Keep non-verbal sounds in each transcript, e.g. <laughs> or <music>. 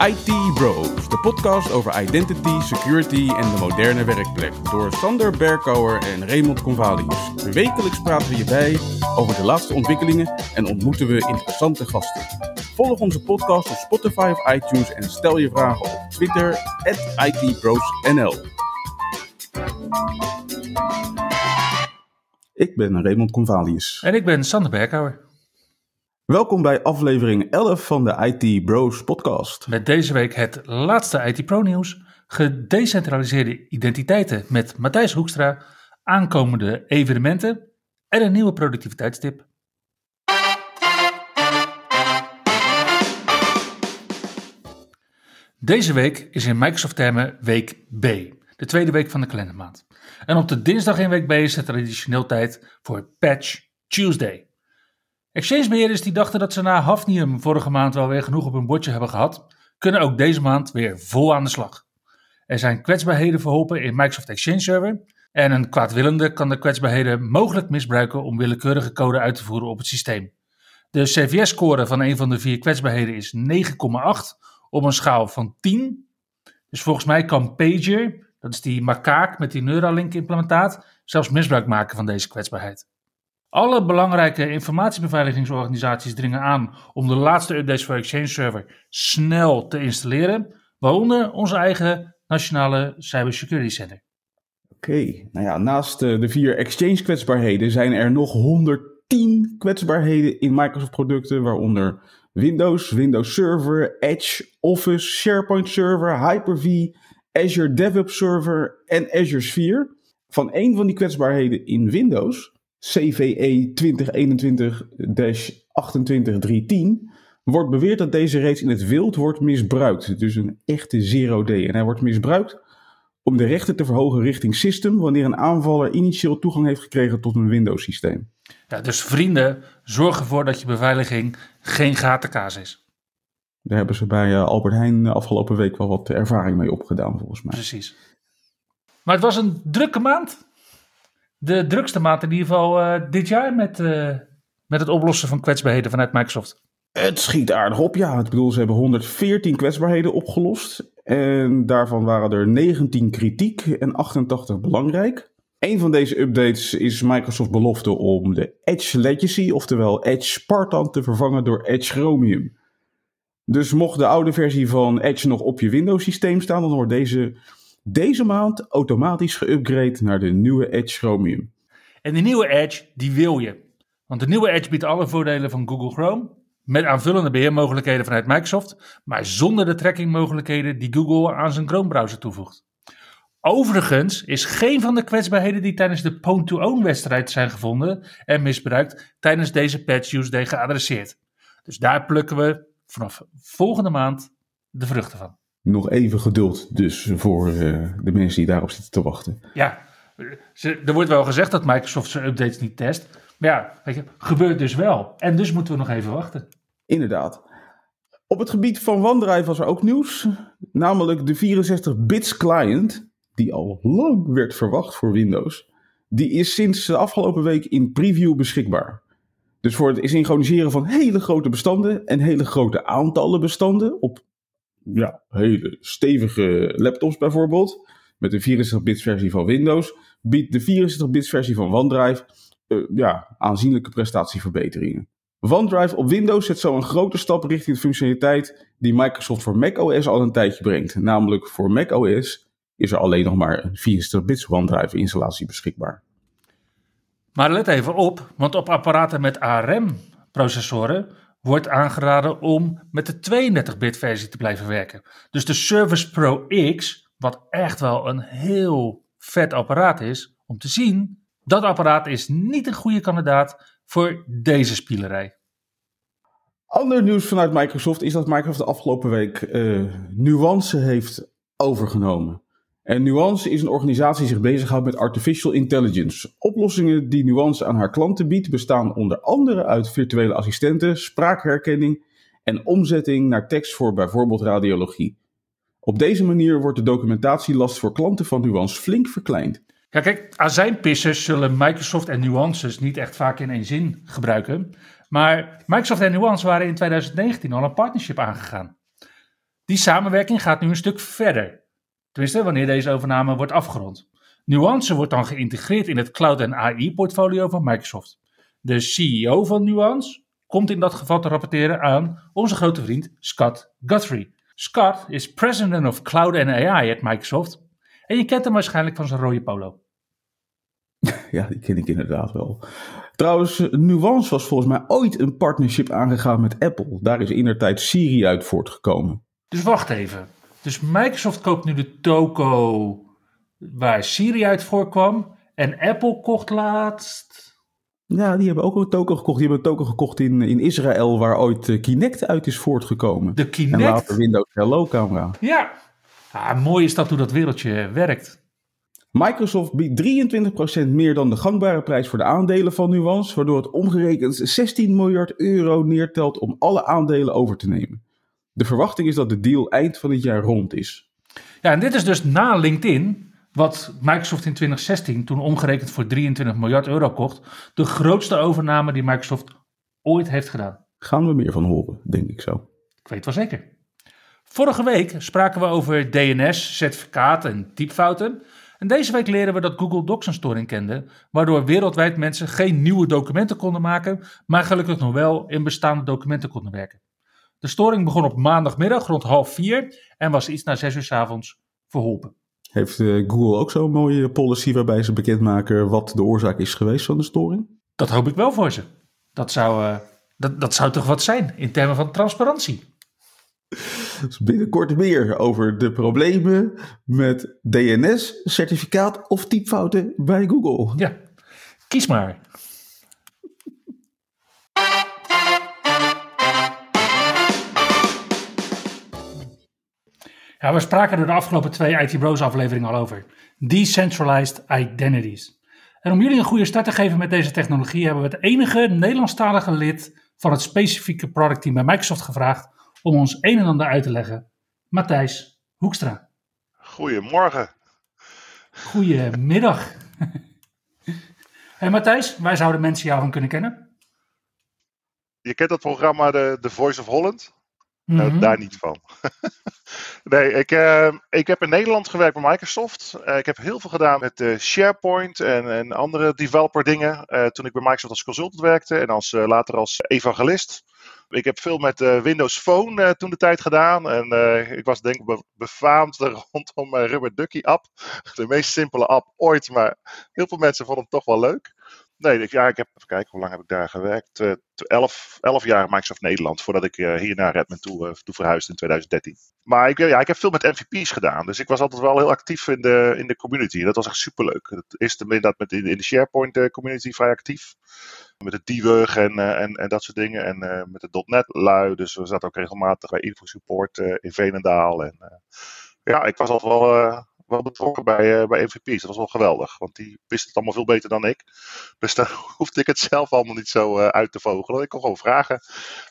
IT Bros, de podcast over identity, security en de moderne werkplek. Door Sander Berkouwer en Raymond Convalius. Wekelijks praten we je bij over de laatste ontwikkelingen en ontmoeten we interessante gasten. Volg onze podcast op Spotify of iTunes en stel je vragen op Twitter, ITBrosNL. Ik ben Raymond Convalius. En ik ben Sander Berkouwer. Welkom bij aflevering 11 van de IT Bros podcast. Met deze week het laatste IT Pro nieuws, gedecentraliseerde identiteiten met Matthijs Hoekstra, aankomende evenementen en een nieuwe productiviteitstip. Deze week is in Microsoft termen week B, de tweede week van de kalendermaand. En op de dinsdag in week B is het traditioneel tijd voor Patch Tuesday. Exchangebeheerders die dachten dat ze na Hafnium vorige maand wel weer genoeg op hun bordje hebben gehad, kunnen ook deze maand weer vol aan de slag. Er zijn kwetsbaarheden verholpen in Microsoft Exchange Server en een kwaadwillende kan de kwetsbaarheden mogelijk misbruiken om willekeurige code uit te voeren op het systeem. De CVS-score van een van de vier kwetsbaarheden is 9,8 op een schaal van 10. Dus volgens mij kan Pager, dat is die makaak met die Neuralink implementaat, zelfs misbruik maken van deze kwetsbaarheid. Alle belangrijke informatiebeveiligingsorganisaties dringen aan om de laatste updates voor Exchange Server snel te installeren, waaronder onze eigen nationale Cybersecurity Center. Oké, nou ja, naast eh, de vier Exchange kwetsbaarheden zijn er nog 110 kwetsbaarheden in Microsoft producten, waaronder Windows, Windows Server, Edge, Office, SharePoint Server, Hyper-V, Azure DevOps Server en Azure Sphere. Van één van die kwetsbaarheden in Windows CVE 2021-28310 wordt beweerd dat deze reeds in het wild wordt misbruikt. Dus een echte zero day. En hij wordt misbruikt om de rechten te verhogen richting system wanneer een aanvaller initieel toegang heeft gekregen tot een Windows systeem. Ja, dus vrienden, zorg ervoor dat je beveiliging geen gatenkaas is. Daar hebben ze bij eh, Albert Heijn afgelopen week wel wat ervaring mee opgedaan, volgens mij. Precies. Maar het was een drukke maand de drukste maand in ieder geval uh, dit jaar met, uh, met het oplossen van kwetsbaarheden vanuit Microsoft. Het schiet aardig op, ja. Ik bedoel, ze hebben 114 kwetsbaarheden opgelost. En daarvan waren er 19 kritiek en 88 belangrijk. Een van deze updates is Microsoft belofte om de Edge Legacy, oftewel Edge Spartan, te vervangen door Edge Chromium. Dus mocht de oude versie van Edge nog op je Windows systeem staan, dan wordt deze deze maand automatisch geüpgrade naar de nieuwe Edge Chromium. En die nieuwe Edge, die wil je. Want de nieuwe Edge biedt alle voordelen van Google Chrome, met aanvullende beheermogelijkheden vanuit Microsoft, maar zonder de trackingmogelijkheden die Google aan zijn Chrome browser toevoegt. Overigens is geen van de kwetsbaarheden die tijdens de Pwn-to-Own wedstrijd zijn gevonden en misbruikt tijdens deze patch Tuesday geadresseerd. Dus daar plukken we vanaf volgende maand de vruchten van nog even geduld dus voor uh, de mensen die daarop zitten te wachten. Ja, ze, er wordt wel gezegd dat Microsoft zijn updates niet test. Maar ja, weet je, gebeurt dus wel. En dus moeten we nog even wachten. Inderdaad. Op het gebied van OneDrive was er ook nieuws. Namelijk de 64-bits client, die al lang werd verwacht voor Windows. Die is sinds de afgelopen week in preview beschikbaar. Dus voor het synchroniseren van hele grote bestanden en hele grote aantallen bestanden op ja, hele stevige laptops bijvoorbeeld, met een 64-bits versie van Windows, biedt de 64-bits versie van OneDrive uh, ja, aanzienlijke prestatieverbeteringen. OneDrive op Windows zet zo een grote stap richting de functionaliteit die Microsoft voor macOS al een tijdje brengt. Namelijk voor macOS is er alleen nog maar een 64-bits OneDrive installatie beschikbaar. Maar let even op, want op apparaten met ARM-processoren wordt aangeraden om met de 32-bit versie te blijven werken. Dus de Surface Pro X, wat echt wel een heel vet apparaat is om te zien, dat apparaat is niet een goede kandidaat voor deze spielerij. Ander nieuws vanuit Microsoft is dat Microsoft de afgelopen week uh, Nuance heeft overgenomen. En Nuance is een organisatie die zich bezighoudt met artificial intelligence. Oplossingen die Nuance aan haar klanten biedt bestaan onder andere uit virtuele assistenten, spraakherkenning en omzetting naar tekst voor bijvoorbeeld radiologie. Op deze manier wordt de documentatielast voor klanten van Nuance flink verkleind. Ja, kijk, azijnpissers zullen Microsoft en Nuances niet echt vaak in één zin gebruiken. Maar Microsoft en Nuance waren in 2019 al een partnership aangegaan. Die samenwerking gaat nu een stuk verder. Tenminste, wanneer deze overname wordt afgerond. Nuance wordt dan geïntegreerd in het cloud- en AI-portfolio van Microsoft. De CEO van Nuance komt in dat geval te rapporteren aan onze grote vriend Scott Guthrie. Scott is president of cloud and AI at Microsoft en je kent hem waarschijnlijk van zijn rode polo. <laughs> Ja, die ken ik inderdaad wel. Trouwens, Nuance was volgens mij ooit een partnership aangegaan met Apple. Daar is inderdaad Siri uit voortgekomen. Dus wacht even. Dus Microsoft koopt nu de toko waar Siri uit voorkwam. En Apple kocht laatst. Ja, die hebben ook een token gekocht. Die hebben een token gekocht in, in Israël, waar ooit Kinect uit is voortgekomen. De En Kinect. later Windows Hello camera. Ja. Ah, mooi is dat hoe dat wereldje werkt. Microsoft biedt 23% meer dan de gangbare prijs voor de aandelen van Nuance, waardoor het omgerekend 16 miljard euro neertelt om alle aandelen over te nemen. De verwachting is dat de deal eind van het jaar rond is. Ja, en dit is dus na LinkedIn, wat Microsoft in 2016, toen omgerekend voor 23 miljard euro kocht, de grootste overname die Microsoft ooit heeft gedaan. Gaan we meer van horen, denk ik zo. Ik weet wel zeker. Vorige week spraken we over DNS, certificaten en typfouten. En deze week leren we dat Google Docs een storing kende, waardoor wereldwijd mensen geen nieuwe documenten konden maken, maar gelukkig nog wel in bestaande documenten konden werken. De storing begon op maandagmiddag rond half vier en was iets na zes uur 's avonds verholpen. Heeft eh, Google ook zo'n mooie policy waarbij ze bekendmaken wat de oorzaak is geweest van de storing? Dat hoop ik wel voor ze. Dat zou, eh, dat, dat zou toch wat zijn in termen van transparantie. <laughs> Dus binnenkort meer over de problemen met DNS, certificaat of typfouten bij Google. Ja, kies maar. Ja, we spraken er de afgelopen twee IT Bros afleveringen al over. Decentralized Identities. En om jullie een goede start te geven met deze technologie hebben we het enige Nederlandstalige lid van het specifieke productteam bij Microsoft gevraagd om ons een en ander uit te leggen. Matthijs Hoekstra. Goedemorgen. Goedemiddag. <laughs> Hey Matthijs, waar zouden mensen jou van kunnen kennen? Je kent dat programma de, The Voice of Holland? Nou, Mhm. daar niet van. <laughs> nee, ik, eh, ik heb in Nederland gewerkt bij Microsoft. Eh, ik heb heel veel gedaan met eh, SharePoint en, en andere developer dingen. eh, toen ik bij Microsoft als consultant werkte en als, later als evangelist. Ik heb veel met Windows Phone toen de tijd gedaan. En ik was denk ik be- befaamd <laughs> rondom mijn Rubber Ducky app. De meest simpele app ooit, maar heel veel mensen vonden hem toch wel leuk. Nee, ik, ja, ik heb, even kijken, hoe lang heb ik daar gewerkt? T- elf, elf jaar Microsoft Nederland, voordat ik eh, hier naar Redmond toe, eh, toe verhuisde in 2013. Maar ik, ja, ik heb veel met MVP's gedaan, dus ik was altijd wel heel actief in de, in de community. Dat was echt superleuk. Het eerste inderdaad met in, de SharePoint community vrij actief. Met het debug en, en, en dat soort dingen. En met de .NET lui, dus we zaten ook regelmatig bij InfoSupport eh in Veenendaal. En, ja, ik was altijd wel, wel betrokken bij, eh, bij MVP's. Dat was wel geweldig, want die wisten het allemaal veel beter dan ik. Dus daar <laughs> hoefde ik het zelf allemaal niet zo eh, uit te vogelen. Ik kon gewoon vragen.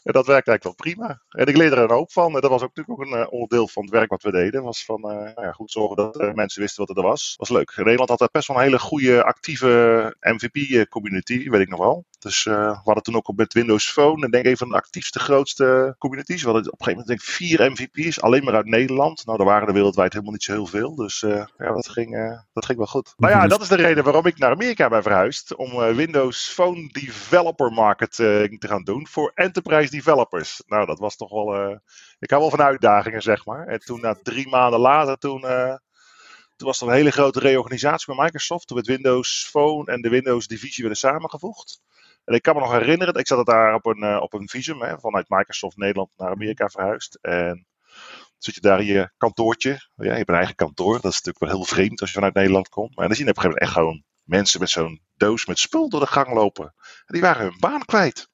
En dat werkte eigenlijk wel prima. En ik leerde er een hoop van. En dat was ook natuurlijk ook een eh, onderdeel van het werk wat we deden. Was van nou ja, goed zorgen dat mensen wisten wat er was. was leuk. Nederland had best wel een hele goede, actieve MVP-community, weet ik nog wel. Dus eh, we hadden toen ook met Windows Phone, en denk ik een van de actiefste, grootste communities. We hadden op een gegeven moment denk ik vier MVP's, alleen maar uit Nederland. Nou, er waren er wereldwijd helemaal niet zo heel veel. Dus eh, ja, dat ging, eh, dat ging wel goed. Nou ja, dat is de reden waarom ik naar Amerika ben verhuisd. Om eh, Windows Phone Developer Marketing te gaan doen voor enterprise developers. Nou, dat was toch wel... eh, ik hou wel van uitdagingen, zeg maar. En toen, na drie maanden later, toen... toen was er een hele grote reorganisatie bij Microsoft. Toen werd Windows Phone en de Windows Divisie werden samengevoegd. En ik kan me nog herinneren, ik zat daar op een, eh, op een visum hè, vanuit Microsoft Nederland naar Amerika verhuisd. En zit je daar in je kantoortje. Ja, je hebt een eigen kantoor. Dat is natuurlijk wel heel vreemd als je vanuit Nederland komt. Maar dan zie je op een gegeven moment echt gewoon mensen met zo'n doos met spul door de gang lopen. En die waren hun baan kwijt.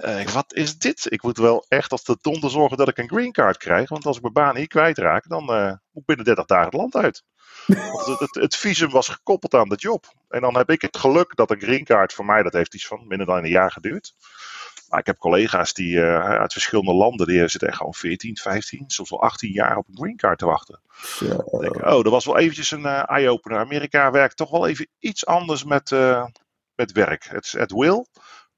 Eh, wat is dit? Ik moet wel echt als de donder zorgen dat ik een green card krijg. Want als ik mijn baan hier kwijtraak, dan eh, moet ik binnen 30 dagen het land uit. <laughs> Want het, het, het visum was gekoppeld aan de job. En dan heb ik het geluk dat een green card voor mij, dat heeft iets van minder dan een jaar geduurd. Maar ik heb collega's die eh, uit verschillende landen, die zitten echt gewoon 14, 15, soms wel 18 jaar op een green card te wachten. Denk, oh, dat was wel eventjes een eye-opener. Amerika werkt toch wel even iets anders met, met werk. Het is at will.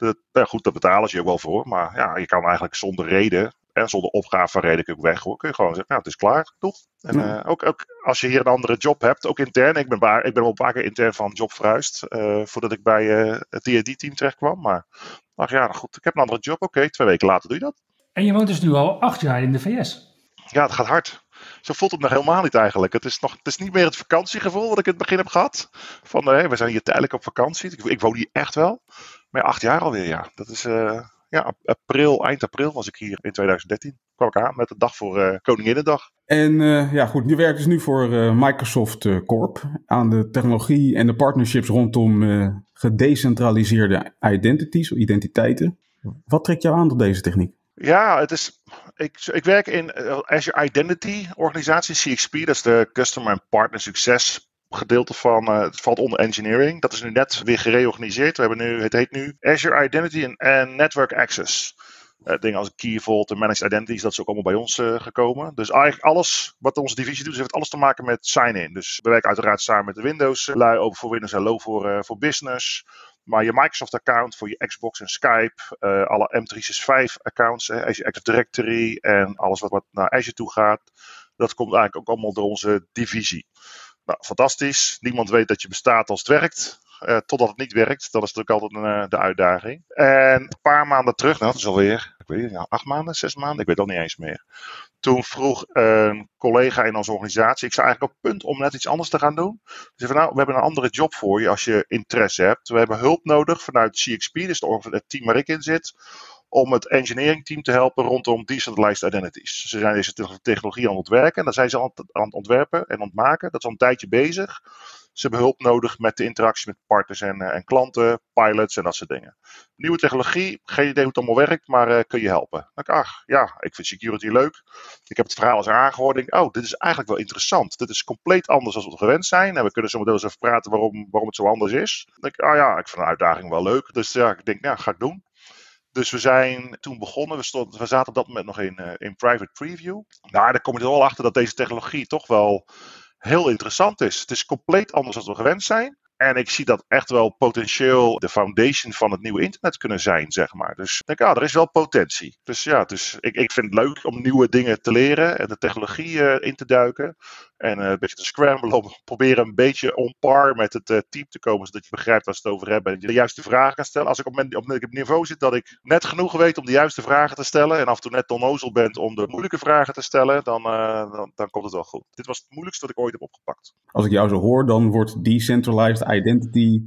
De, nou goed, daar betalen ze je ook wel voor. Maar ja, je kan eigenlijk zonder reden En zonder opgave reden ik ook weg. Hoor. Kun je gewoon zeggen, nou, het is klaar, toch? En Ja. eh, ook, ook als je hier een andere job hebt, ook intern. Ik ben, ba- ik ben wel een paar keer intern van job verhuisd. eh, voordat ik bij eh, het D&D-team terecht kwam. Maar ach ja, nou goed, ik heb een andere job. Oké, twee weken later doe je dat. En je woont dus nu al acht jaar in de VS. Ja, het gaat hard. Zo voelt het nog helemaal niet eigenlijk. Het is, nog, het is niet meer het vakantiegevoel wat ik in het begin heb gehad. Van, eh, we zijn hier tijdelijk op vakantie. Ik, ik woon hier echt wel. Maar ja, acht jaar alweer, ja. Dat is, eh, ja, ap- april, eind april was ik hier in 2013. Kwam ik aan met de dag voor eh Koninginnedag. En eh, ja, goed, je werkt dus nu voor Microsoft Corp aan de technologie en de partnerships rondom gedecentraliseerde identities, identiteiten. Wat trekt jou aan tot deze techniek? Ja, het is, ik, ik werk in Azure Identity organisatie, CXP. Dat is de Customer en Partner Success gedeelte van, eh, het valt onder engineering. Dat is nu net weer gereorganiseerd. We hebben nu, het heet nu Azure Identity en, en Network Access. Eh, dingen als Key Vault en Managed Identities, dat is ook allemaal bij ons eh, gekomen. Dus eigenlijk alles wat onze divisie doet, heeft alles te maken met sign-in. Dus we werken uiteraard samen met de Windows-lui, ook voor Windows Hello voor, eh, voor business. Maar je Microsoft-account voor je Xbox en Skype, alle M365-accounts, eh, Azure Active Directory en alles wat, wat naar Azure toe gaat, dat komt eigenlijk ook allemaal door onze divisie. Nou, fantastisch. Niemand weet dat je bestaat als het werkt. eh, totdat het niet werkt. Dat is natuurlijk altijd een, eh, de uitdaging. En een paar maanden terug, nou, dat is alweer, ik weet niet, ja, acht maanden, zes maanden, ik weet al niet eens meer. Toen vroeg een collega in onze organisatie, ik sta eigenlijk op punt om net iets anders te gaan doen. Die zei van, nou, we hebben een andere job voor je als je interesse hebt. We hebben hulp nodig vanuit CXP, dus het team waar ik in zit, om het engineering team te helpen rondom decentralized identities. Ze zijn deze te- technologie aan het ontwerpen en zijn ze aan het, aan het ontwerpen en ontmaken. Dat is al een tijdje bezig. Ze hebben hulp nodig met de interactie met partners en, eh, en klanten, pilots en dat soort dingen. Nieuwe technologie, geen idee hoe het allemaal werkt, maar eh, kun je helpen? Dan ik, ach ja, ik vind security leuk. Ik heb het verhaal eens aangehoord. Oh, dit is eigenlijk wel interessant. Dit is compleet anders dan we gewend zijn. En we kunnen zo meteen eens even praten waarom, waarom het zo anders is. Dan denk ik, ah ja, ik vind de uitdaging wel leuk. Dus ja, ik denk, ja, ga ik doen. Dus we zijn toen begonnen. We, stonden, we zaten op dat moment nog in, eh, in private preview. Nou, daar kom je er wel achter dat deze technologie toch wel heel interessant is. Het is compleet anders dan we gewend zijn. En ik zie dat echt wel potentieel de foundation van het nieuwe internet kunnen zijn, zeg maar. Dus ik denk, ah, er is wel potentie. Dus ja, dus ik, ik vind het leuk om nieuwe dingen te leren en de technologie eh, in te duiken. En eh, een beetje te scramblen om proberen een beetje on par met het eh, team te komen, zodat je begrijpt waar ze het over hebben en je de juiste vragen kan stellen. Als ik op, mijn, op, het niveau zit dat ik net genoeg weet om de juiste vragen te stellen en af en toe net onnozel bent om de moeilijke vragen te stellen, dan, eh, dan, dan komt het wel goed. Dit was het moeilijkste dat ik ooit heb opgepakt. Als ik jou zo hoor, dan wordt decentralized identity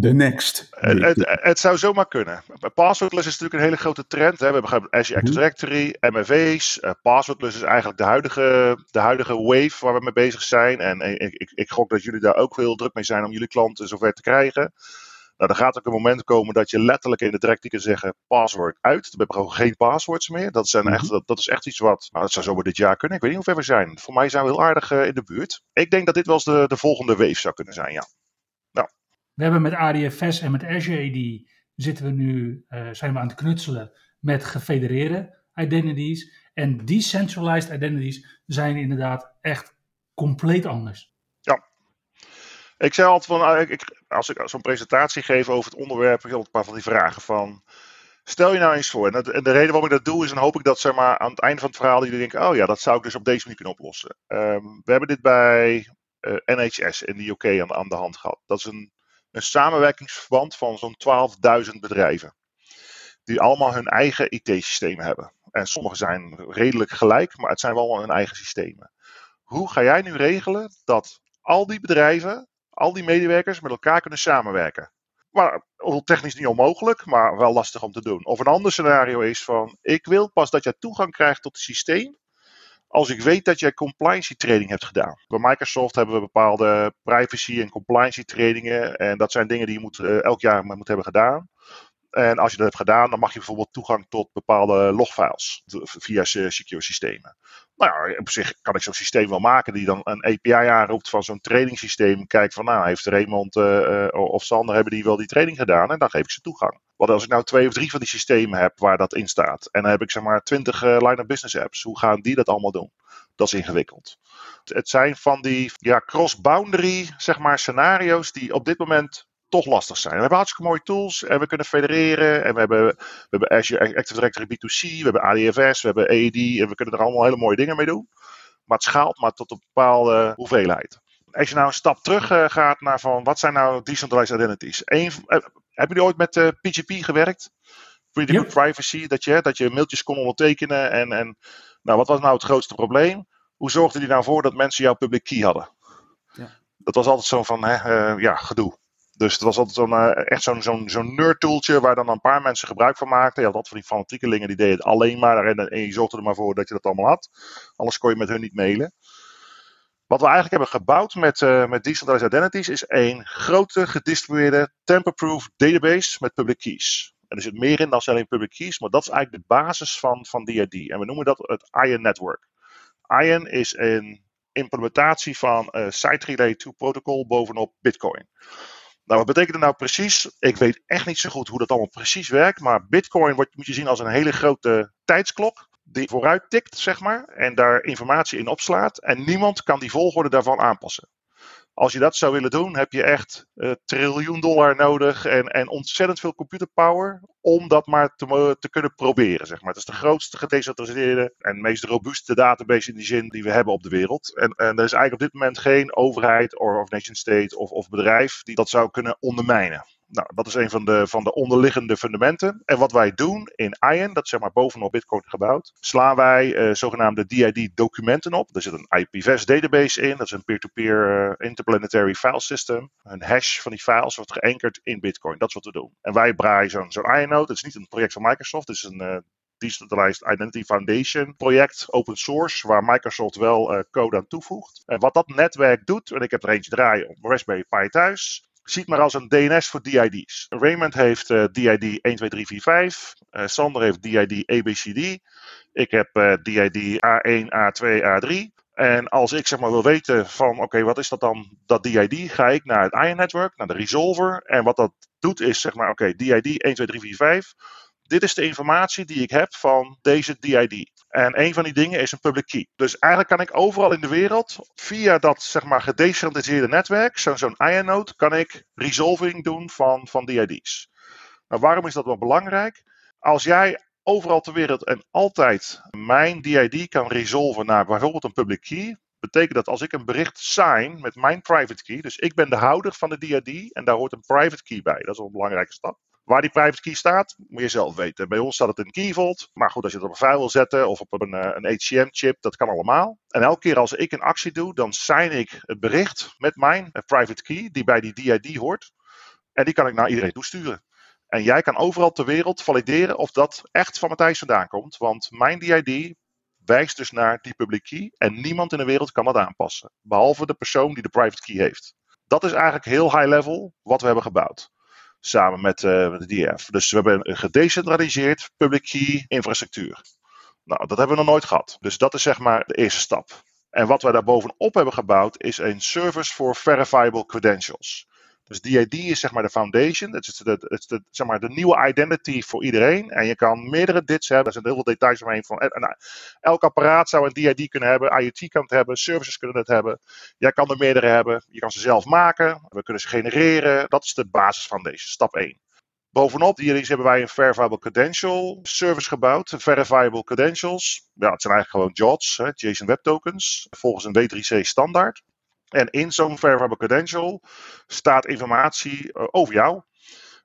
the next. Het, het, het zou zomaar kunnen. Passwordless is natuurlijk een hele grote trend. Hè. We hebben Azure Active Mhm. Directory, MFA's. eh, passwordless is eigenlijk de huidige, de huidige wave waar we mee bezig zijn. En eh, ik, ik, ik gok dat jullie daar ook heel druk mee zijn om jullie klanten zover te krijgen. Nou, er gaat ook een moment komen dat je letterlijk in de directie kan zeggen password uit. We hebben gewoon geen passwords meer. Dat, zijn echt, Mhm. dat, dat is echt iets wat, nou, dat zou zomaar dit jaar kunnen. Ik weet niet hoe ver we zijn. Voor mij zijn we heel aardig eh, in de buurt. Ik denk dat dit wel eens de, de volgende wave zou kunnen zijn, ja. We hebben met ADFS en met Azure AD zitten we nu, eh, zijn we aan het knutselen met gefedereerde identities. En decentralized identities zijn inderdaad echt compleet anders. Ik zei altijd van, ah, ik, als ik zo'n presentatie geef over het onderwerp, heb ik een paar van die vragen van. Stel je nou eens voor, en de reden waarom ik dat doe is, dan hoop ik dat zeg maar, aan het einde van het verhaal jullie denken, oh ja, dat zou ik dus op deze manier kunnen oplossen. Ehm, we hebben dit bij eh, NHS in de UK aan, aan de hand gehad. Dat is een, een samenwerkingsverband van zo'n 12.000 bedrijven. Die allemaal hun eigen IT-systeem hebben. En sommige zijn redelijk gelijk, maar het zijn wel hun eigen systemen. Hoe ga jij nu regelen dat al die bedrijven al die medewerkers met elkaar kunnen samenwerken. Maar technisch niet onmogelijk, maar wel lastig om te doen. Of een ander scenario is van, ik wil pas dat jij toegang krijgt tot het systeem als ik weet dat jij compliancy training hebt gedaan. Bij Microsoft hebben we bepaalde privacy en compliancy trainingen en dat zijn dingen die je moet, eh, elk jaar moet hebben gedaan. En als je dat hebt gedaan, dan mag je bijvoorbeeld toegang tot bepaalde logfiles via se- secure systemen. Nou ja, op zich kan ik zo'n systeem wel maken die dan een API aanroept van zo'n trainingssysteem. Kijkt van, nou, heeft Raymond eh, eh, of Sander hebben die wel die training gedaan? En dan geef ik ze toegang. Want als ik nou twee of drie van die systemen heb waar dat in staat. En dan heb ik zeg maar twintig eh, line of business apps. Hoe gaan die dat allemaal doen? Dat is ingewikkeld. Het zijn van die ja, cross-boundary zeg maar, scenario's die op dit moment toch lastig zijn. We hebben hartstikke mooie tools en we kunnen federeren. En we hebben, we hebben Azure Active Directory B2C, we hebben ADFS, we hebben AED en we kunnen er allemaal hele mooie dingen mee doen. Maar het schaalt maar tot een bepaalde hoeveelheid. Als je nou een stap terug uh, gaat naar van wat zijn nou decentralized identities? Eén, uh, hebben jullie ooit met PGP gewerkt? Pretty Ja. good privacy, dat je, dat je mailtjes kon ondertekenen. En, en nou, wat was nou het grootste probleem? Hoe zorgde die nou voor dat mensen jouw public key hadden? Ja. Dat was altijd zo van, hè, eh, ja, gedoe. Dus het was altijd zo'n, eh, echt zo'n zo'n zo'n nerd-tooltje waar dan een paar mensen gebruik van maakten. Je had altijd van die fanatiekelingen die deden het alleen maar. En, en je zorgde er maar voor dat je dat allemaal had. Anders kon je met hun niet mailen. Wat we eigenlijk hebben gebouwd met, eh, met Decentralized Identities is een grote gedistribueerde tamper-proof database met public keys. En er zit meer in dan alleen public keys, maar dat is eigenlijk de basis van, van DID. En we noemen dat het IAN Network. IAN is een implementatie van eh, Site Relay 2 Protocol bovenop Bitcoin. Nou, wat betekent het nou precies? Ik weet echt niet zo goed hoe dat allemaal precies werkt, maar Bitcoin wordt, moet je zien als een hele grote tijdsklok die vooruit tikt, zeg maar, en daar informatie in opslaat. En niemand kan die volgorde daarvan aanpassen. Als je dat zou willen doen, heb je echt uh, triljoen dollar nodig en, en ontzettend veel computerpower om dat maar te, te, kunnen proberen. Zeg maar. Het is de grootste gedecentraliseerde en meest robuuste database in die zin die we hebben op de wereld. En, en er is eigenlijk op dit moment geen overheid of, of nation state of, of bedrijf die dat zou kunnen ondermijnen. Nou, dat is een van de, van de onderliggende fundamenten. En wat wij doen in IAN, dat is zeg maar bovenop Bitcoin gebouwd, slaan wij uh, zogenaamde DID-documenten op. Er zit een IPFS database in, dat is een peer-to-peer uh, interplanetary file system. Een hash van die files wordt geankerd in Bitcoin. Dat is wat we doen. En wij braaien zo'n zo'n IAN-node. Het is niet een project van Microsoft, het is een uh, Decentralized Identity Foundation project, open source, waar Microsoft wel code aan toevoegt. En wat dat netwerk doet, en ik heb er eentje draaien op Raspberry Pi thuis, ziet maar als een DNS voor DID's. Raymond heeft uh, DID 12345, uh, Sander heeft DID ABCD, ik heb DID A1, A2, A3. En als ik zeg maar wil weten van oké, wat is dat dan, dat DID, ga ik naar het IAN network, naar de resolver. En wat dat doet is zeg maar oké, DID 12345. Dit is de informatie die ik heb van deze DID. En een van die dingen is een public key. Dus eigenlijk kan ik overal in de wereld, via dat zeg maar gedecentraliseerde netwerk, zo'n zo'n IAN-node, kan ik resolving doen van, van DID's. Nou, waarom is dat wel belangrijk? Als jij overal ter wereld en altijd mijn DID kan resolven naar bijvoorbeeld een public key, betekent dat als ik een bericht sign met mijn private key, dus ik ben de houder van de DID en daar hoort een private key bij. Dat is een belangrijke stap. Waar die private key staat, moet je zelf weten. Bij ons staat het in Key Vault. Maar goed, als je het op een file wil zetten of op een, een HCM-chip, dat kan allemaal. En elke keer als ik een actie doe, dan sign ik het bericht met mijn private key, die bij die DID hoort. En die kan ik naar iedereen toesturen. En jij kan overal ter wereld valideren of dat echt van Matthijs vandaan komt. Want mijn DID wijst dus naar die public key. En niemand in de wereld kan dat aanpassen. Behalve de persoon die de private key heeft. Dat is eigenlijk heel high level wat we hebben gebouwd samen met, met de DF. Dus we hebben een gedecentraliseerd public key infrastructuur. Nou, dat hebben we nog nooit gehad. Dus dat is zeg maar de eerste stap. En wat wij daar bovenop hebben gebouwd is een service voor verifiable credentials. Dus DID is zeg maar de foundation. Het is, de, het is zeg maar de nieuwe identity voor iedereen. En je kan meerdere DIDs hebben. Er zijn heel veel details omheen. Van, en, en, elk apparaat zou een DID kunnen hebben. IoT kan het hebben. Services kunnen het hebben. Jij kan er meerdere hebben. Je kan ze zelf maken. We kunnen ze genereren. Dat is de basis deze. Stap 1. Bovenop DID's hebben wij een Verifiable Credential service gebouwd. Verifiable Credentials. Ja, het zijn eigenlijk gewoon JWTs, hè, JSON Web Tokens. Volgens een W3C standaard. En in zo'n Verifiable Credential staat informatie uh, over jou.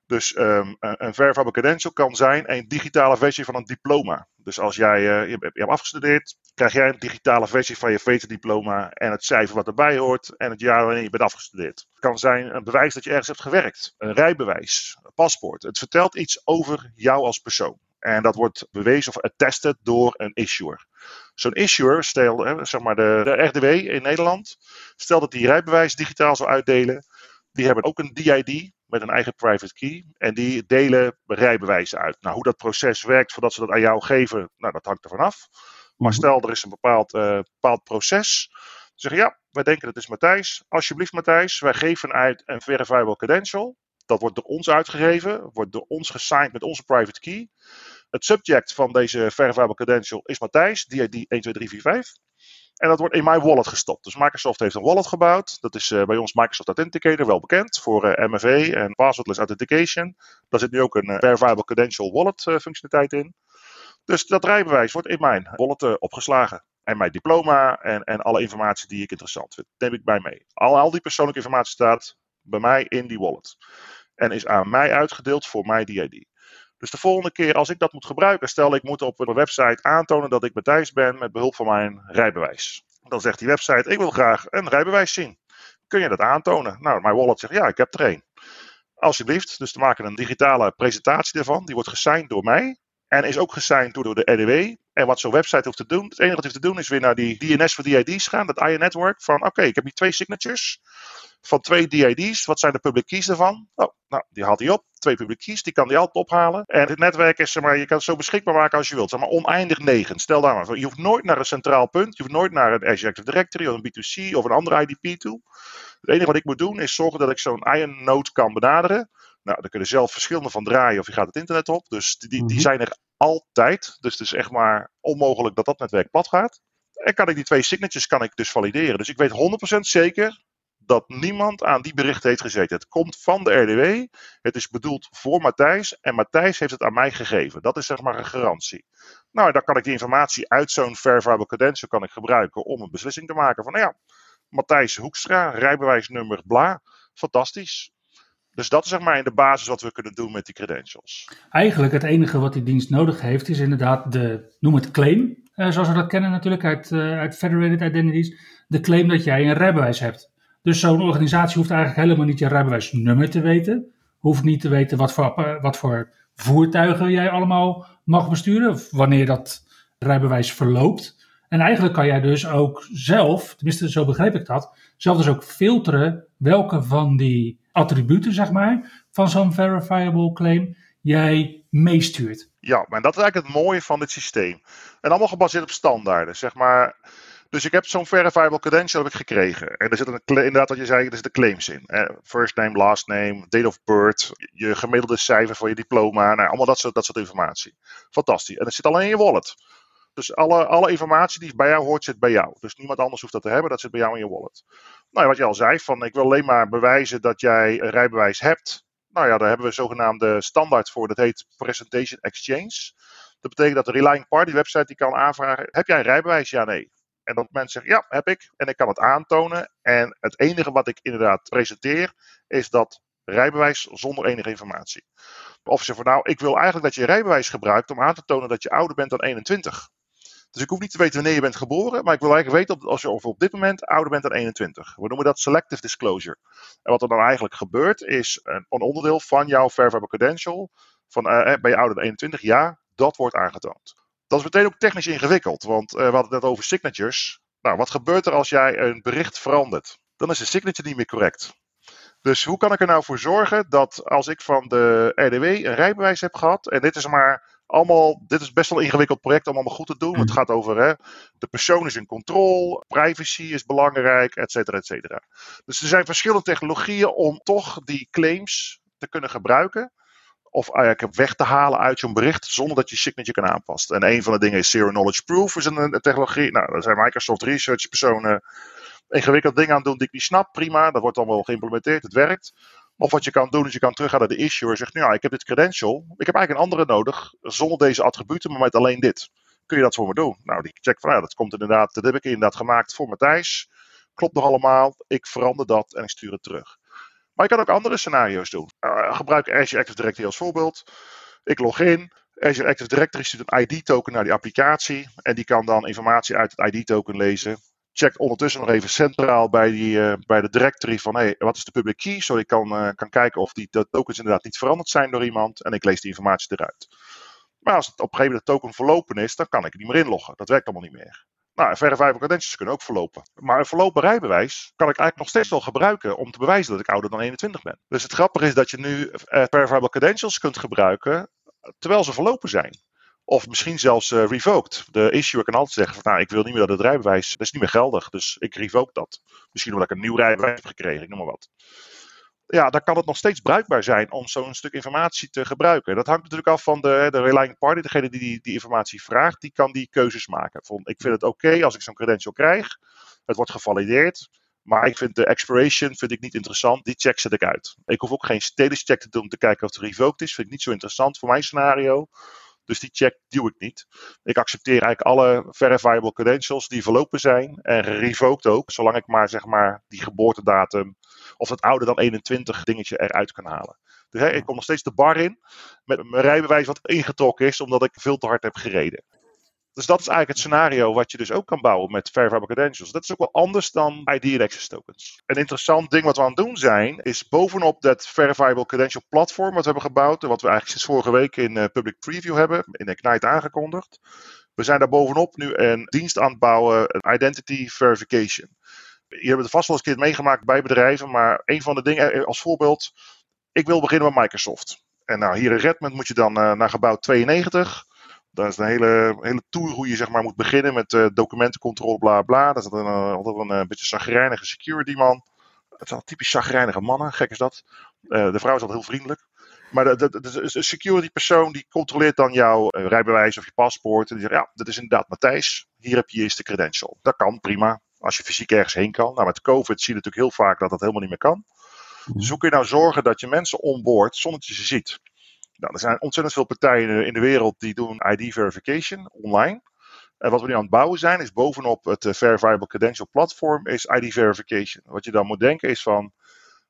Dus um, een Verifiable Credential kan zijn een digitale versie van een diploma. Dus als jij uh, je, hebt afgestudeerd, krijg jij een digitale versie van je VT-diploma en het cijfer wat erbij hoort en het jaar waarin je bent afgestudeerd. Het kan zijn een bewijs dat je ergens hebt gewerkt, een rijbewijs, een paspoort. Het vertelt iets over jou als persoon. En dat wordt bewezen of attested door een issuer. Zo'n issuer, stel, zeg maar de, de RDW in Nederland, stel dat die rijbewijs digitaal zou uitdelen. Die hebben ook een DID met een eigen private key. En die delen rijbewijzen uit. Nou, hoe dat proces werkt voordat ze dat aan jou geven, nou, dat hangt ervan af. Maar stel, er is een bepaald, uh, bepaald proces. Zeg ja, wij denken dat is Matthijs. Alsjeblieft, Matthijs, wij geven uit een verifiable credential. Dat wordt door ons uitgegeven, wordt door ons gesigned met onze private key. Het subject van deze verifiable credential is Matthijs, DID 12345. En dat wordt in mijn wallet gestopt. Dus Microsoft heeft een wallet gebouwd. Dat is bij ons Microsoft Authenticator, wel bekend voor MFA en passwordless authentication. Daar zit nu ook een verifiable credential wallet functionaliteit in. Dus dat rijbewijs wordt in mijn wallet opgeslagen. En mijn diploma en, en alle informatie die ik interessant vind, neem ik bij mee. Al, al die persoonlijke informatie staat bij mij in die wallet. En is aan mij uitgedeeld voor mijn DID. Dus de volgende keer als ik dat moet gebruiken, stel ik moet op een website aantonen dat ik Matthijs ben met behulp van mijn rijbewijs. Dan zegt die website, ik wil graag een rijbewijs zien. Kun je dat aantonen? Nou, mijn wallet zegt, ja, ik heb er een. Alsjeblieft, dus we maken een digitale presentatie ervan. Die wordt gesigned door mij. En is ook gesigned door de RDW. En wat zo'n website hoeft te doen, het enige wat hij hoeft te doen is weer naar die DNS voor DID's gaan, dat IO network. Van oké, ik heb hier twee signatures van twee DID's. Wat zijn de public keys daarvan? Oh, nou, die haalt hij op. Twee public keys, die kan hij altijd ophalen. En het netwerk is, zeg maar, je kan het zo beschikbaar maken als je wilt. Zeg maar oneindig negen. Stel daar maar. Je hoeft nooit naar een centraal punt. Je hoeft nooit naar een Azure Active Directory of een B2C of een andere IDP toe. Het enige wat ik moet doen is zorgen dat ik zo'n Ion node kan benaderen. Nou, daar kun je zelf verschillende van draaien of je gaat het internet op. Dus die, die mhm. zijn er altijd. Dus het is echt maar onmogelijk dat dat netwerk plat gaat. En kan ik die twee signatures kan ik dus valideren. Dus ik weet 100% zeker dat niemand aan die bericht heeft gezeten. Het komt van de RDW. Het is bedoeld voor Matthijs. En Matthijs heeft het aan mij gegeven. Dat is zeg maar een garantie. Nou, dan kan ik die informatie uit zo'n verifiable credential kan ik gebruiken om een beslissing te maken. Van nou ja, Matthijs Hoekstra, rijbewijsnummer bla. Fantastisch. Dus dat is zeg maar in de basis wat we kunnen doen met die credentials. Eigenlijk het enige wat die dienst nodig heeft is inderdaad de, noem het claim, eh, zoals we dat kennen natuurlijk uit, uh, uit Federated Identities, de claim dat jij een rijbewijs hebt. Dus zo'n organisatie hoeft eigenlijk helemaal niet je rijbewijsnummer te weten, hoeft niet te weten wat voor, eh, wat voor voertuigen jij allemaal mag besturen, of wanneer dat rijbewijs verloopt. En eigenlijk kan jij dus ook zelf, tenminste zo begreep ik dat, zelf dus ook filteren welke van die attributen, zeg maar, van zo'n verifiable claim jij meestuurt. Ja, maar dat is eigenlijk het mooie van dit systeem. En allemaal gebaseerd op standaarden, zeg maar. Dus ik heb zo'n verifiable credential heb ik gekregen. En er zit een, inderdaad wat je zei, er zitten claims in. First name, last name, date of birth, je gemiddelde cijfer voor je diploma. Nou, allemaal dat soort, dat soort informatie. Fantastisch. En dat zit alleen in je wallet. Dus alle, alle informatie die bij jou hoort, zit bij jou. Dus niemand anders hoeft dat te hebben, dat zit bij jou in je wallet. Nou, wat je al zei, van ik wil alleen maar bewijzen dat jij een rijbewijs hebt. Nou ja, daar hebben we een zogenaamde standaard voor, dat heet Presentation Exchange. Dat betekent dat de Relying Party website die kan aanvragen, heb jij een rijbewijs? Ja, nee. En dat mensen zeggen, ja, heb ik. En ik kan het aantonen. En het enige wat ik inderdaad presenteer, is dat rijbewijs zonder enige informatie. Of ze van nou, ik wil eigenlijk dat je rijbewijs gebruikt om aan te tonen dat je ouder bent dan 21. Dus ik hoef niet te weten wanneer je bent geboren, maar ik wil eigenlijk weten als je op dit moment ouder bent dan 21. We noemen dat selective disclosure. En wat er dan eigenlijk gebeurt, is een, onderdeel van jouw Verifiable Credential. Van uh, ben je ouder dan 21? Ja, dat wordt aangetoond. Dat is meteen ook technisch ingewikkeld, want uh, we hadden het net over signatures. Nou, wat gebeurt er als jij een bericht verandert? Dan is de signature niet meer correct. Dus hoe kan ik er nou voor zorgen dat als ik van de RDW een rijbewijs heb gehad, en dit is maar allemaal, dit is best wel een ingewikkeld project om allemaal goed te doen. Het mm. gaat over hè, de persoon is in controle, privacy is belangrijk, et cetera, et cetera. Dus er zijn verschillende technologieën om toch die claims te kunnen gebruiken. Of eigenlijk weg te halen uit zo'n bericht zonder dat je signature kan aanpassen. En een van de dingen is Zero Knowledge Proof, is een, technologie. Nou, daar zijn Microsoft Research personen ingewikkeld dingen aan doen die ik niet snap. Prima, dat wordt dan wel geïmplementeerd, het werkt. Of wat je kan doen, is je kan teruggaan naar de issuer en zegt, nou ja, ik heb dit credential, ik heb eigenlijk een andere nodig, zonder deze attributen, maar met alleen dit. Kun je dat voor me doen? Nou, die checkt van, ja, dat komt inderdaad, dat heb ik inderdaad gemaakt voor Matthijs. Klopt nog allemaal, ik verander dat en ik stuur het terug. Maar je kan ook andere scenario's doen. Uh, gebruik Azure Active Directory als voorbeeld. Ik log in. Azure Active Directory stuurt een ID-token naar die applicatie. En die kan dan informatie uit het ID-token lezen check ondertussen nog even centraal bij, die, uh, bij de directory van hey, wat is de public key, zodat ik kan, uh, kan kijken of die tokens inderdaad niet veranderd zijn door iemand en ik lees die informatie eruit. Maar als het op een gegeven moment de token verlopen is, dan kan ik niet meer inloggen. Dat werkt allemaal niet meer. Nou, verifiable credentials kunnen ook verlopen. Maar een verlopen rijbewijs kan ik eigenlijk nog steeds wel gebruiken om te bewijzen dat ik ouder dan 21 ben. Dus het grappige is dat je nu uh, verifiable credentials kunt gebruiken terwijl ze verlopen zijn. Of misschien zelfs uh, revoked. De issuer kan altijd zeggen van nou, ik wil niet meer dat het rijbewijs, dat is niet meer geldig. Dus ik revoke dat. Misschien omdat ik een nieuw rijbewijs heb gekregen, ik noem maar wat. ja, dan kan het nog steeds bruikbaar zijn om zo'n stuk informatie te gebruiken. Dat hangt natuurlijk af van de, de relying party. Degene die, die informatie vraagt, die kan die keuzes maken. Ik vind het oké als ik zo'n credential krijg. Het wordt gevalideerd. Maar ik vind de expiration vind ik niet interessant. Die check zet ik uit. Ik hoef ook geen status check te doen om te kijken of het revoked is. Vind ik niet zo interessant voor mijn scenario. Dus die check duw ik niet. Ik accepteer eigenlijk alle verifiable credentials die verlopen zijn. En revoked ook. Zolang ik maar zeg maar die geboortedatum of het ouder dan 21 dingetje eruit kan halen. Dus hè, ik kom nog steeds de bar in met mijn rijbewijs wat ingetrokken is omdat ik veel te hard heb gereden. Dus dat is eigenlijk het scenario wat je dus ook kan bouwen met verifiable credentials. Dat is ook wel anders dan ID access tokens. Een interessant ding wat we aan het doen zijn, is bovenop dat verifiable credential platform wat we hebben gebouwd, en wat we eigenlijk sinds vorige week in uh, public preview hebben, in Ignite aangekondigd. We zijn daar bovenop nu een dienst aan het bouwen, een identity verification. Je hebt het vast wel eens een keer meegemaakt bij bedrijven, maar een van de dingen eh, als voorbeeld, ik wil beginnen met Microsoft. En nou, hier in Redmond moet je dan uh, naar gebouw 92. Dat is een hele, hele tour hoe je zeg maar, moet beginnen met uh, documentencontrole, bla bla. Dat is een, uh, altijd een, een beetje zagrijnige security man. Het zijn typisch zagrijnige mannen, gek is dat. Uh, de vrouw is altijd heel vriendelijk. Maar de, de, de, de security persoon die controleert dan jouw rijbewijs of je paspoort. En die zegt, ja, dat is inderdaad Matthijs. Hier heb je je eerste credential. Dat kan, prima. Als je fysiek ergens heen kan. Nou, met COVID zie je natuurlijk heel vaak dat dat helemaal niet meer kan. Dus hoe kun je nou zorgen dat je mensen onboord zonder dat je ze ziet? Nou, er zijn ontzettend veel partijen in de wereld die doen ID verification online. En wat we nu aan het bouwen zijn, is bovenop het Verifiable Credential Platform, is ID verification. Wat je dan moet denken is van,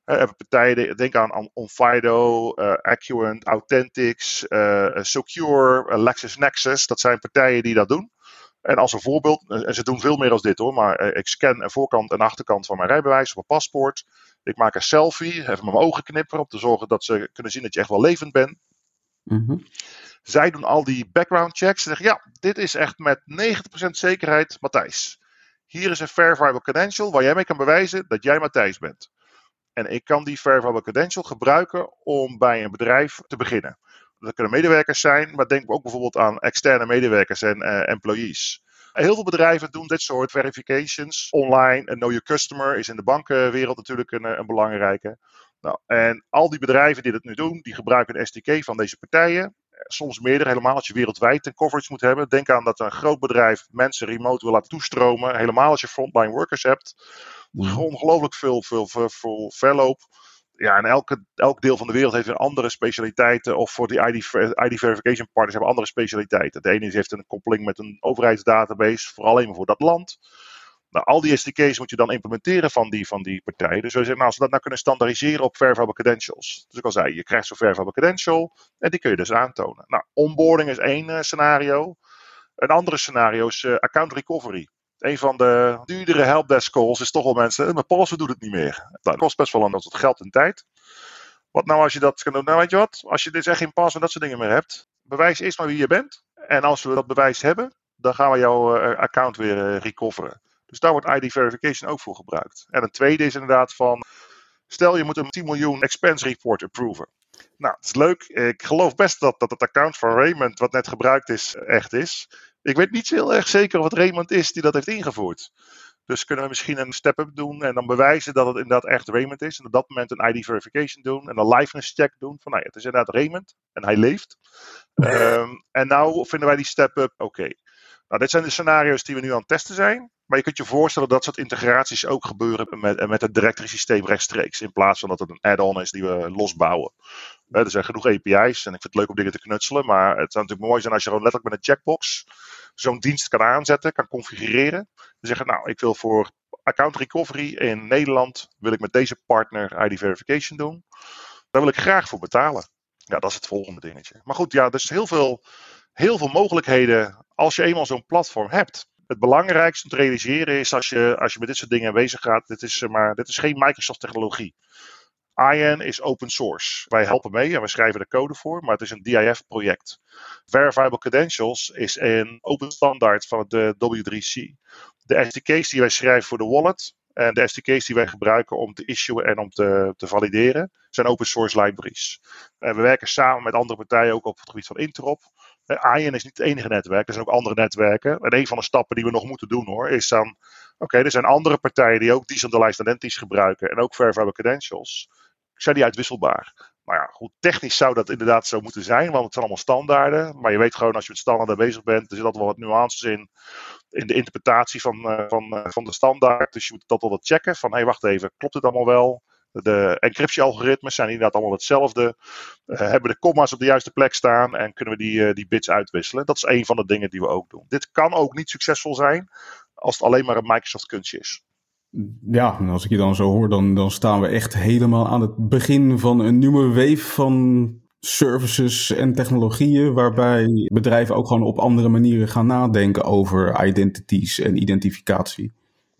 uh, partijen, denk aan Onfido, uh, Accurant, Authentics, uh, Secure, LexisNexis. Dat zijn partijen die dat doen. En als een voorbeeld, en ze doen veel meer dan dit hoor, maar ik scan de voorkant en achterkant van mijn rijbewijs of mijn paspoort. Ik maak een selfie, even mijn ogen knipperen om te zorgen dat ze kunnen zien dat je echt wel levend bent. -hmm. Zij doen al die background checks. Ze zeggen, ja, dit is echt met 90% zekerheid Matthijs. Hier is een verifiable credential waar jij mee kan bewijzen dat jij Matthijs bent. En ik kan die verifiable credential gebruiken om bij een bedrijf te beginnen. Dat kunnen medewerkers zijn, maar denk ook bijvoorbeeld aan externe medewerkers en uh, employees. Heel veel bedrijven doen dit soort verifications online. En Know Your Customer is in de bankenwereld natuurlijk een, een belangrijke. Nou, en al die bedrijven die dat nu doen, die gebruiken een SDK van deze partijen. Soms meerdere, helemaal als je wereldwijd een coverage moet hebben. Denk aan dat een groot bedrijf mensen remote wil laten toestromen. Helemaal als je frontline workers hebt. Ongelooflijk veel, veel, veel, veel verloop. Ja, en elke, elk deel van de wereld heeft weer andere specialiteiten. Of voor die ID, ID verification partners hebben andere specialiteiten. De ene heeft een koppeling met een overheidsdatabase, vooral alleen maar voor dat land. Nou, al die SDK's moet je dan implementeren van die, van die partijen. Dus we zeggen, nou, als we dat nou kunnen standaardiseren op verifiable credentials. Dus ik al zei, je krijgt zo'n verifiable credential en die kun je dus aantonen. Nou, onboarding is één uh, scenario. Een andere scenario is uh, account recovery. Een van de duurdere helpdesk calls is toch wel mensen, mijn policy doet het niet meer. Dat kost best wel een wat geld en tijd. Wat nou als je dat kan doen? Nou weet je wat, als je dus echt geen pas en dat soort dingen meer hebt, bewijs eerst maar wie je bent. En als we dat bewijs hebben, dan gaan we jouw account weer recoveren. Dus daar wordt ID verification ook voor gebruikt. En een tweede is inderdaad van, stel je moet een 10 miljoen expense report approven. Nou, het is leuk. Ik geloof best dat, dat het account van Raymond, wat net gebruikt is, echt is. Ik weet niet heel erg zeker of het Raymond is die dat heeft ingevoerd. Dus kunnen we misschien een step-up doen en dan bewijzen dat het inderdaad echt Raymond is. En op dat moment een ID verification doen en een liveness check doen. Van nou ja, het is inderdaad Raymond en hij leeft. um, en nou vinden wij die step-up oké. Okay. Nou, dit zijn de scenario's die we nu aan het testen zijn. Maar je kunt je voorstellen dat soort integraties ook gebeuren met, met het directory systeem rechtstreeks. In plaats van dat het een add-on is die we losbouwen. er zijn genoeg API's en ik vind het leuk om dingen te knutselen. Maar het zou natuurlijk mooi zijn als je gewoon letterlijk met een checkbox zo'n dienst kan aanzetten, kan configureren. Dan zeggen, nou, ik wil voor account recovery in Nederland, wil ik met deze partner ID verification doen. Daar wil ik graag voor betalen. Ja, dat is het volgende dingetje. Maar goed, ja, is heel veel, heel veel mogelijkheden als je eenmaal zo'n platform hebt het belangrijkste om te realiseren is als je, als je met dit soort dingen bezig gaat, dit is, maar, dit is geen Microsoft technologie. IAN is open source. Wij helpen mee en we schrijven de code voor, maar het is een DIF-project. Verifiable Credentials is een open standaard van de W3C. De SDK's die wij schrijven voor de wallet en de SDK's die wij gebruiken om te issuen en om te, te valideren, zijn open source libraries. En we werken samen met andere partijen ook op het gebied van Interop. AIN is niet het enige netwerk, er zijn ook andere netwerken. En een van de stappen die we nog moeten doen hoor, is dan, oké, er zijn andere partijen die ook decentralized identities gebruiken en ook verifiable credentials. zijn die uitwisselbaar. Maar ja, goed, technisch zou dat inderdaad zo moeten zijn, want het zijn allemaal standaarden. Maar je weet gewoon als je met standaarden bezig bent, er zit altijd wel wat nuances in, in de interpretatie van, uh, van, uh, van de standaard. Dus je moet dat wel wat checken van, hé hey, wacht even, klopt het allemaal wel? De encryptie-algoritmes zijn inderdaad allemaal hetzelfde. Uh, hebben de comma's op de juiste plek staan en kunnen we die, die bits uitwisselen? Dat is een van de dingen die we ook doen. Dit kan ook niet succesvol zijn als het alleen maar een Microsoft kunstje is. Ja, en als ik je dan zo hoor, dan, dan staan we echt helemaal aan het begin van een nieuwe wave van services en technologieën, waarbij bedrijven ook gewoon op andere manieren gaan nadenken over identities en identificatie.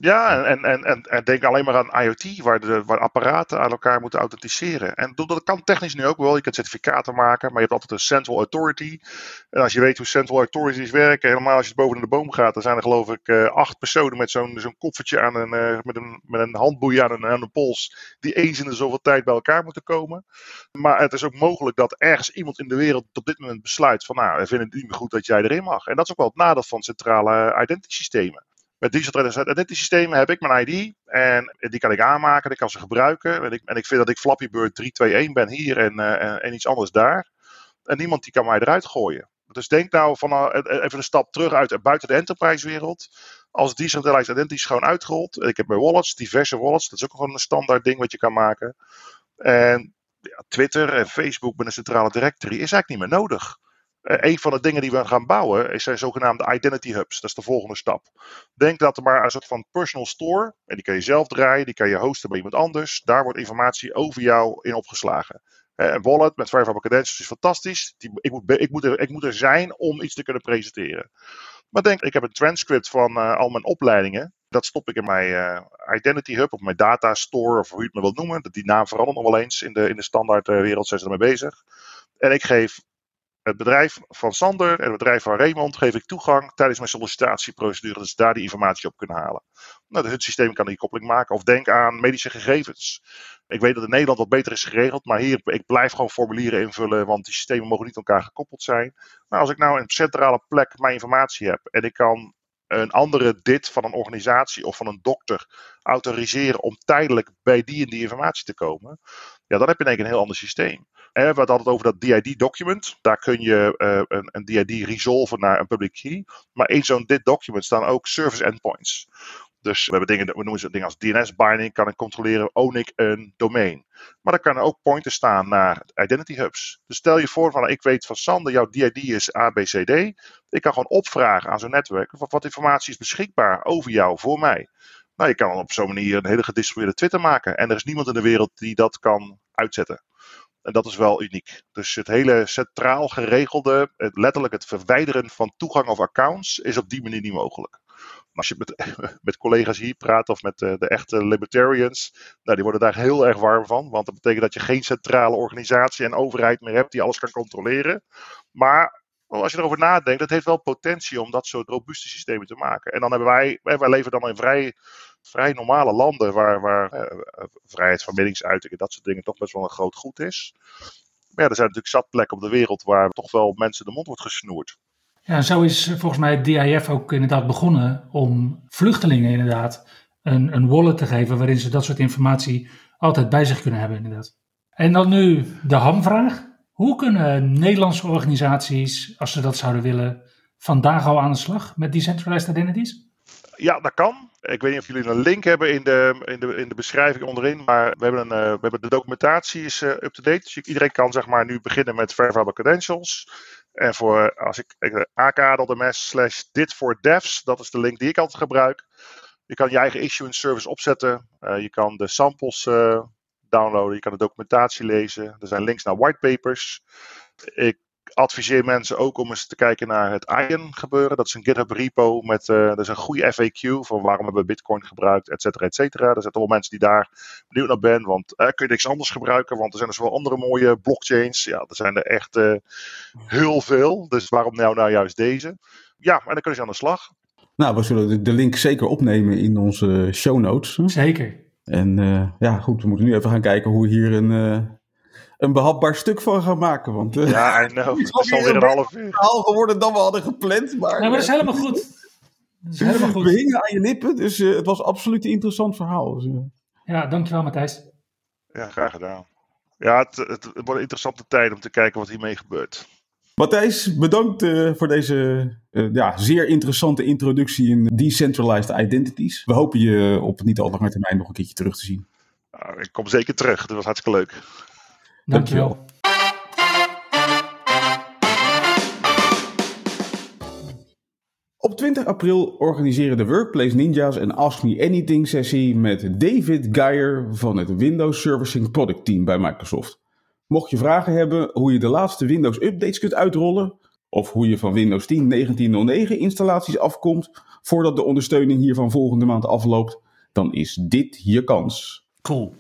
Ja, en, en, en, en, denk alleen maar aan IoT, waar, de, waar apparaten aan elkaar moeten authenticeren. En dat kan technisch nu ook wel. Je kunt certificaten maken, maar je hebt altijd een central authority. En als je weet hoe central authorities werken, helemaal als je boven de boom gaat, dan zijn er geloof ik uh, acht personen met zo'n zo'n koffertje aan een, uh, met, een, met een handboei aan een, aan een pols, die eens in de zoveel tijd bij elkaar moeten komen. Maar het is ook mogelijk dat ergens iemand in de wereld op dit moment besluit van, nou, we vinden het niet meer goed dat jij erin mag. En dat is ook wel het nadeel van centrale identity systemen. Met Digital Identity systemen heb ik mijn ID en die kan ik aanmaken, ik kan ze gebruiken. En ik, en ik vind dat ik Flappy Bird 321 ben hier en, uh, en iets anders daar. En niemand die kan mij eruit gooien. Dus denk nou van uh, even een stap terug uit buiten de enterprise wereld. Als Decentralized Identity is gewoon uitgerold. Ik heb mijn wallets, diverse wallets. Dat is ook gewoon een standaard ding wat je kan maken. En ja, Twitter en Facebook met een centrale directory is eigenlijk niet meer nodig. Uh, een van de dingen die we gaan bouwen zijn zogenaamde identity hubs. Dat is de volgende stap. Denk dat er maar een soort van personal store. En die kan je zelf draaien, die kan je hosten bij iemand anders. Daar wordt informatie over jou in opgeslagen. Uh, een wallet met Verifiable Credentials is fantastisch. Die, ik, moet, ik, moet er, ik moet er zijn om iets te kunnen presenteren. Maar denk, ik heb een transcript van uh, al mijn opleidingen. Dat stop ik in mijn Identity Hub of mijn Data Store, of hoe je het maar wilt noemen. Die naam verandert nog wel eens. In de, in de standaard wereld zijn ze ermee bezig. En ik geef het bedrijf van Sander en het bedrijf van Raymond geef ik toegang tijdens mijn sollicitatieprocedure, dat ze daar die informatie op kunnen halen. Nou, het systeem kan die koppeling maken. Of denk aan medische gegevens. Ik weet dat in Nederland wat beter is geregeld, maar hier, ik blijf gewoon formulieren invullen, want die systemen mogen niet aan elkaar gekoppeld zijn. Nou, als ik nou een centrale plek mijn informatie heb en ik kan een andere dit van een organisatie of van een dokter autoriseren om tijdelijk bij die en die informatie te komen, ja, dan heb je in een heel ander systeem. En we hadden het over dat DID-document. Daar kun je uh, een, een, DID resolven naar een public key. Maar in zo'n dit-document staan ook service endpoints. Dus we, hebben dingen, we noemen ze dingen als DNS-binding. Kan ik controleren, own ik een domein. Maar er kan ook pointers staan naar identity hubs. Dus stel je voor van, ik weet van Sander, jouw DID is ABCD. Ik kan gewoon opvragen aan zo'n netwerk. Wat informatie is beschikbaar over jou voor mij? Nou, je kan op zo'n manier een hele gedistribueerde Twitter maken. En er is niemand in de wereld die dat kan uitzetten. En dat is wel uniek. Dus het hele centraal geregelde, letterlijk het verwijderen van toegang of accounts, is op die manier niet mogelijk. Maar als je met, <laughs> met collega's hier praat of met de, de, echte libertarians, nou, die worden daar heel erg warm van. Want dat betekent dat je geen centrale organisatie en overheid meer hebt die alles kan controleren. Maar als je erover nadenkt, dat heeft wel potentie om dat soort robuuste systemen te maken. En dan hebben wij, wij leven dan in vrij vrij normale landen waar, waar eh, vrijheid van meningsuiting en dat soort dingen toch best wel een groot goed is. Maar ja, er zijn natuurlijk zat plekken op de wereld waar toch wel mensen de mond wordt gesnoerd. Ja, zo is volgens mij het DIF ook inderdaad begonnen om vluchtelingen inderdaad een, een wallet te geven waarin ze dat soort informatie altijd bij zich kunnen hebben inderdaad. En dan nu de hamvraag. Hoe kunnen Nederlandse organisaties, als ze dat zouden willen, vandaag al aan de slag met decentralized identities? Ja, dat kan. Ik weet niet of jullie een link hebben in de, in de, in de beschrijving onderin. Maar we hebben, een, uh, we hebben de documentatie is uh, up-to-date. Dus iedereen kan zeg maar nu beginnen met Verifiable Credentials. En voor als ik, ik aks slash dit voor devs, dat is de link die ik altijd gebruik. Je kan je eigen issuance service opzetten. Je kan de samples downloaden. Je kan de documentatie lezen. Er zijn links naar whitepapers. Ik adviseer mensen ook om eens te kijken naar het ION gebeuren. Dat is een GitHub repo met uh, dat is een goede FAQ van waarom hebben we Bitcoin gebruikt, et cetera, et cetera. Er zijn toch wel mensen die daar benieuwd naar zijn, want uh, kun je niks anders gebruiken, want er zijn dus wel andere mooie blockchains. Ja, er zijn er echt uh, heel veel. Dus waarom nou, nou juist deze? Ja, en dan kun je aan de slag. Nou, we zullen de link zeker opnemen in onze show notes. Zeker. En ja, goed, we moeten nu even gaan kijken hoe hier een een behapbaar stuk van gaan maken. Want, uh, ja, I know. <laughs> Het is alweer een half uur. geworden dan we hadden gepland. Maar, ja, maar dat is helemaal goed. Dat is helemaal goed. We hingen aan je lippen, dus uh, het was absoluut een interessant verhaal. Dus, uh. Ja, dankjewel Matthijs. Ja, graag gedaan. Ja, het, het wordt een interessante tijd om te kijken wat hiermee gebeurt. Matthijs, bedankt uh, voor deze uh, ja, zeer interessante introductie in decentralized identities. We hopen je op niet al lange termijn nog een keertje terug te zien. Uh, ik kom zeker terug, dat was hartstikke leuk. Dankjewel. Op 20 april organiseren de Workplace Ninjas een Ask Me Anything sessie met David Geyer van het Windows Servicing Product Team bij Microsoft. Mocht je vragen hebben hoe je de laatste Windows updates kunt uitrollen, of hoe je van Windows 10 1909 installaties afkomt voordat de ondersteuning hiervan volgende maand afloopt, dan is dit je kans. Cool.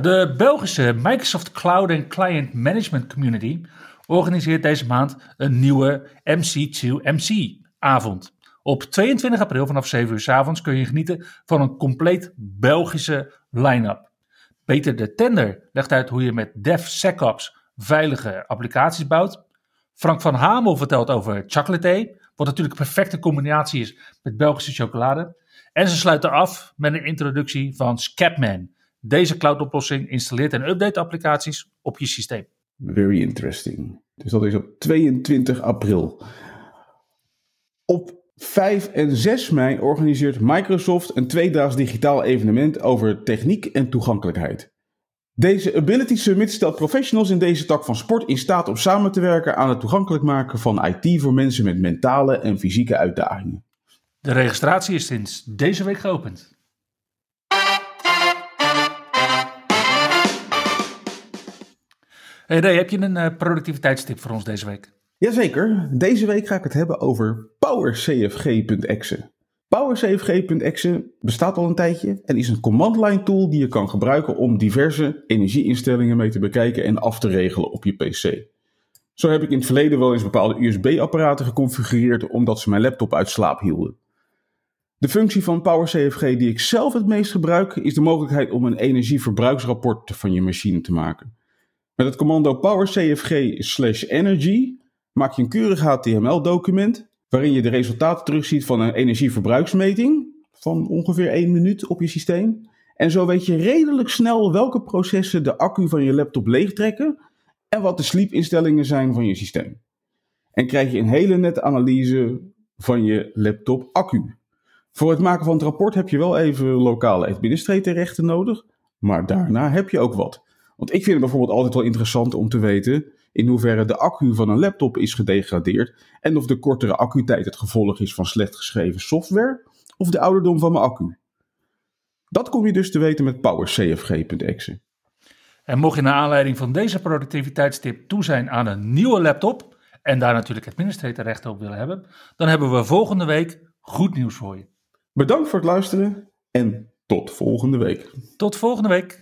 De Belgische Microsoft Cloud en Client Management Community organiseert deze maand een nieuwe MC2MC avond. Op 22 april vanaf 7 uur s avonds kun je genieten van een compleet Belgische line-up. Peter de Tender legt uit hoe je met DevSecOps veilige applicaties bouwt. Frank van Hamel vertelt over chocolate, wat natuurlijk een perfecte combinatie is met Belgische chocolade. En ze sluiten af met een introductie van Scapman. Deze cloud-oplossing installeert en update applicaties op je systeem. Very interesting. Dus dat is op 22 april. Op 5 en 6 mei organiseert Microsoft een tweedaags digitaal evenement over techniek en toegankelijkheid. Deze Ability Summit stelt professionals in deze tak van sport in staat om samen te werken aan het toegankelijk maken van IT voor mensen met mentale en fysieke uitdagingen. De registratie is sinds deze week geopend. Hey Ray, heb je een uh, productiviteitstip voor ons deze week? Jazeker, deze week ga ik het hebben over PowerCFG.exe. PowerCFG.exe bestaat al een tijdje en is een command line tool die je kan gebruiken om diverse energieinstellingen mee te bekijken en af te regelen op je PC. Zo heb ik in het verleden wel eens bepaalde USB-apparaten geconfigureerd omdat ze mijn laptop uit slaap hielden. De functie van PowerCFG die ik zelf het meest gebruik is de mogelijkheid om een energieverbruiksrapport van je machine te maken. Met het commando powercfg/energy maak je een keurig HTML-document waarin je de resultaten terugziet van een energieverbruiksmeting van ongeveer 1 minuut op je systeem. En zo weet je redelijk snel welke processen de accu van je laptop leegtrekken en wat de sleepinstellingen zijn van je systeem. En krijg je een hele nette analyse van je laptop accu. Voor het maken van het rapport heb je wel even lokale administratorrechten nodig, maar daarna heb je ook wat. Want ik vind het bijvoorbeeld altijd wel interessant om te weten in hoeverre de accu van een laptop is gedegradeerd en of de kortere accu-tijd het gevolg is van slecht geschreven software of de ouderdom van mijn accu. Dat kom je dus te weten met powercfg.exe. En mocht je naar aanleiding van deze productiviteitstip toe zijn aan een nieuwe laptop en daar natuurlijk administratorrechten op willen hebben, dan hebben we volgende week goed nieuws voor je. Bedankt voor het luisteren en tot volgende week. Tot volgende week.